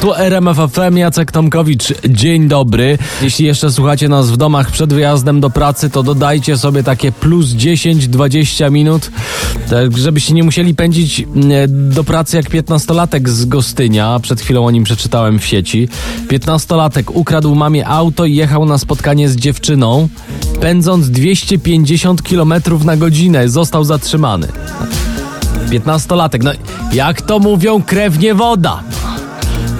Tu RMF FM, Jacek Tomkowicz. Dzień dobry. Jeśli jeszcze słuchacie nas w domach przed wyjazdem do pracy, to dodajcie sobie takie plus 10-20 minut, tak żebyście nie musieli pędzić mm, do pracy jak 15-latek z Gostynia. Przed chwilą o nim przeczytałem w sieci. 15-latek ukradł mamie auto i jechał na spotkanie z dziewczyną, pędząc 250 km na godzinę. Został zatrzymany. 15-latek, no jak to mówią, krew nie woda.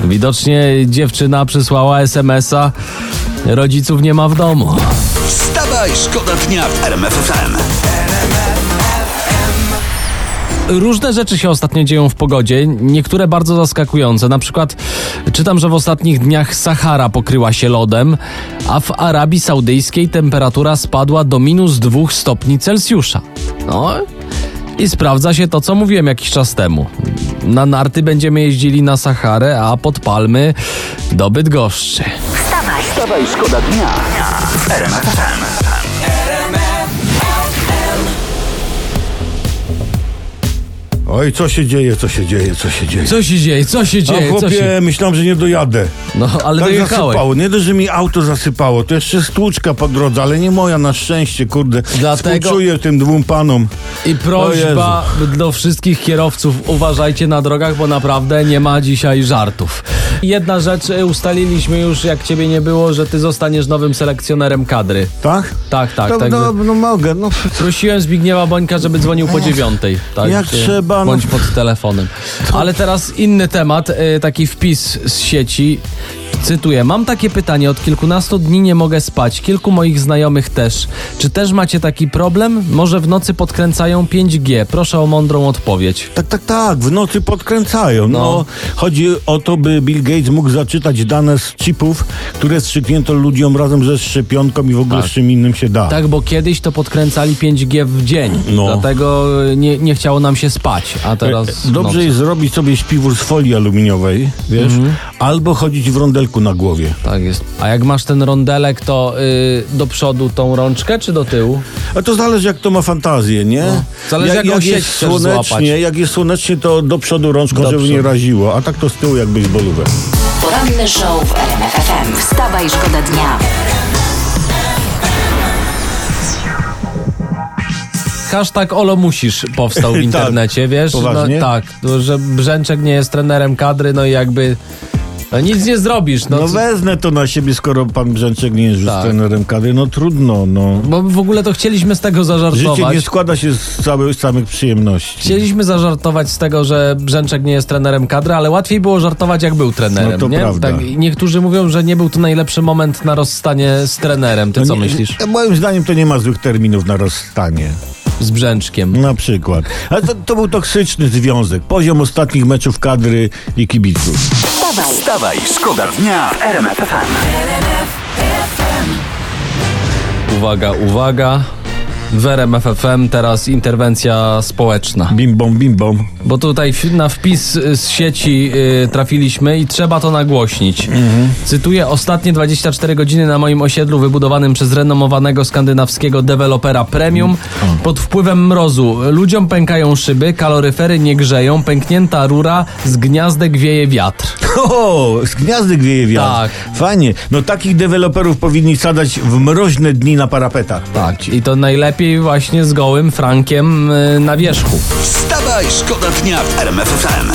Widocznie dziewczyna przysłała SMS-a. Rodziców nie ma w domu. Wstawaj, szkoda dnia w RMF FM. Różne rzeczy się ostatnio dzieją w pogodzie, niektóre bardzo zaskakujące. Na przykład czytam, że w ostatnich dniach Sahara pokryła się lodem, a w Arabii Saudyjskiej temperatura spadła do minus 2 stopni Celsjusza. No i sprawdza się to, co mówiłem jakiś czas temu. Na narty będziemy jeździli na Saharę, a pod palmy do Bydgoszczy. Wstawaj, Wstawaj, szkoda dnia. W Oj, co się dzieje, co się dzieje, co się dzieje? Co się dzieje? Co się A dzieje? Co chłopie, się... myślałem, że nie dojadę. No, ale tak dojechałeś. zasypało. Nie dość, że mi auto zasypało, to jeszcze stłuczka po drodze, ale nie moja na szczęście, kurde. Dlatego- Współczuję tym dwóm panom. I prośba do wszystkich kierowców, uważajcie na drogach, bo naprawdę nie ma dzisiaj żartów. Jedna rzecz y, ustaliliśmy już, jak ciebie nie było, że ty zostaniesz nowym selekcjonerem kadry. Tak? Tak, tak, No, tak. no, no mogę, no. Prosiłem Zbigniewa Bońka, żeby dzwonił po dziewiątej. Tak, jak trzeba, no. Bądź pod telefonem. Ale teraz inny temat, y, taki wpis z sieci. Cytuję, mam takie pytanie, od kilkunastu dni nie mogę spać, kilku moich znajomych też. Czy też macie taki problem? Może w nocy podkręcają 5G? Proszę o mądrą odpowiedź. Tak, tak, tak, w nocy podkręcają. No. No. chodzi o to, by Bill Gates mógł zaczytać dane z chipów, które strzyknięto ludziom razem ze szczepionką i w ogóle Tak. z czym innym się da. Tak, bo kiedyś to podkręcali 5G w dzień, No. dlatego nie, nie chciało nam się spać, a teraz... E, Dobrze jest zrobić sobie śpiwór z folii aluminiowej, wiesz, Mhm. albo chodzić w rondelku na głowie. Tak jest. A jak masz ten rondelek, to y, do przodu tą rączkę, czy do tyłu? A to zależy jak to ma fantazję, nie? No. Zależy, jaką sieć jest słonecznie, złapać. jak jest słonecznie, to do przodu rączką, Do żeby nie przodu. raziło, a tak to z tyłu jak baseballówę. poranny show w RMF FM. Wstawaj, szkoda dnia. Hashtag Olo musisz powstał w Tak. internecie, wiesz? Poważnie? No, tak, że Brzęczek nie jest trenerem kadry, no i jakby no nic nie zrobisz. No, No co- wezmę to na siebie, skoro pan Brzęczek nie jest już Tak. trenerem kadry, no trudno, no. bo w ogóle to chcieliśmy z tego Życie zażartować. nie składa się z całych samych przyjemności. Chcieliśmy zażartować z tego, że Brzęczek nie jest trenerem kadry, ale łatwiej było żartować, jak był trenerem. No to nie? prawda. Tak, i niektórzy mówią, że nie był to najlepszy moment na rozstanie z trenerem. Ty No co nie- myślisz? Moim zdaniem to nie ma złych terminów na rozstanie. Z Brzęczkiem. Na przykład. Ale to, to był toksyczny związek. Poziom ostatnich meczów kadry i kibiców. Wstawaj, Wstawaj, szkoda dnia w RMF FM. Uwaga, uwaga. W RMF FM teraz interwencja społeczna. Bim bom, bim bom. Bo tutaj na wpis z sieci y, trafiliśmy i trzeba to nagłośnić. Cytuję: Ostatnie 24 godziny na moim osiedlu wybudowanym przez renomowanego skandynawskiego dewelopera Premium pod wpływem mrozu. Ludziom pękają szyby, kaloryfery nie grzeją, pęknięta rura, z gniazdek wieje wiatr. O, z gniazdy gwieje wiatr. Tak. Fajnie. No takich deweloperów powinni sadać w mroźne dni na parapetach. Tak, i to najlepiej właśnie z gołym Frankiem y, na wierzchu. Wstawaj, szkoda dnia w RMF FM.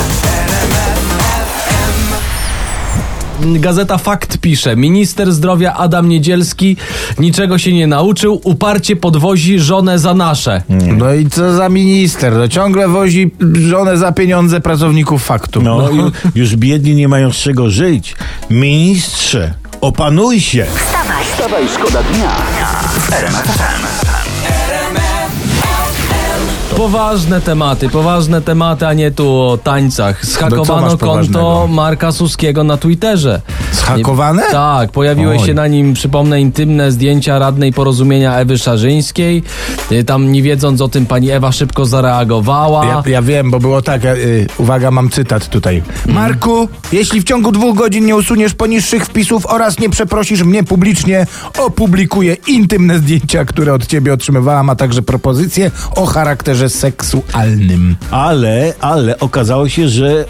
Gazeta Fakt pisze: Minister zdrowia Adam Niedzielski niczego się nie nauczył, uparcie podwozi żonę za nasze. No i co za minister? No ciągle wozi żonę za pieniądze pracowników faktu. No, ju- już biedni nie mają z czego żyć. Ministrze, opanuj się. wstawaj, Wstawaj, szkoda dnia w RMF FM. Poważne tematy, poważne tematy, a nie tu o tańcach. No Schakowano konto? Marka Suskiego na Twitterze. Zhakowane? Tak, pojawiły Oj. się na nim, przypomnę, intymne zdjęcia radnej porozumienia Ewy Szarzyńskiej. Y, Tam nie wiedząc o tym pani Ewa szybko zareagowała. Ja, ja wiem, bo było tak, ja, y, uwaga, mam cytat tutaj. Mhm. Marku, jeśli w ciągu dwóch godzin nie usuniesz poniższych wpisów oraz nie przeprosisz mnie publicznie, opublikuję intymne zdjęcia, które od ciebie otrzymywałam, a także propozycje o charakterze seksualnym. Ale, ale okazało się, że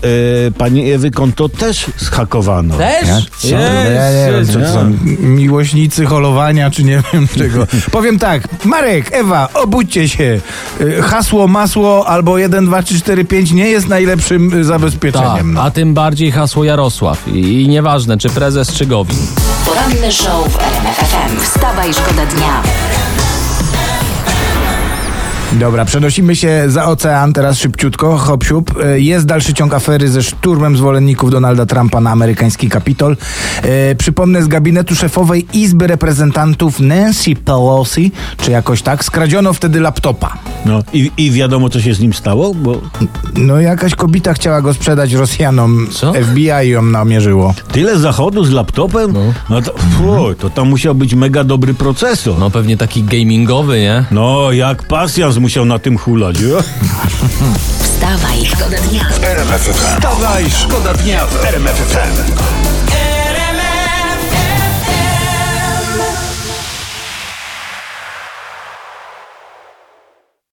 e, pani Ewy konto też zhakowano. Też? Ja, co? No ja nie wiem, co to są miłośnicy holowania, czy nie wiem czego. Powiem tak, Marek, Ewa, obudźcie się. Y, Hasło, masło albo 1, 2, 3, 4, 5 nie jest najlepszym y, Tak, zabezpieczeniem. a tym bardziej hasło Jarosław. I, I nieważne, czy prezes, czy Gowin. Poranny show w RMF FM. Wstawaj, szkoda dnia. Dobra, przenosimy się za ocean teraz szybciutko, hop siup. E, Jest dalszy ciąg afery ze szturmem zwolenników Donalda Trumpa na amerykański Kapitol. E, przypomnę, z gabinetu szefowej Izby Reprezentantów Nancy Pelosi, czy jakoś tak, skradziono wtedy laptopa. No, i, I wiadomo, co się z nim stało? Bo No jakaś kobieta chciała go sprzedać Rosjanom. Co? FBI ją namierzyło. tyle zachodu z laptopem? No, to, fuj, to tam musiał być mega dobry procesor. No, No pewnie taki gamingowy, nie? jak pasjans musiał na tym hulać. Wstawaj, szkoda dnia. RMF FM. Wstawaj, szkoda dnia w RMF FM.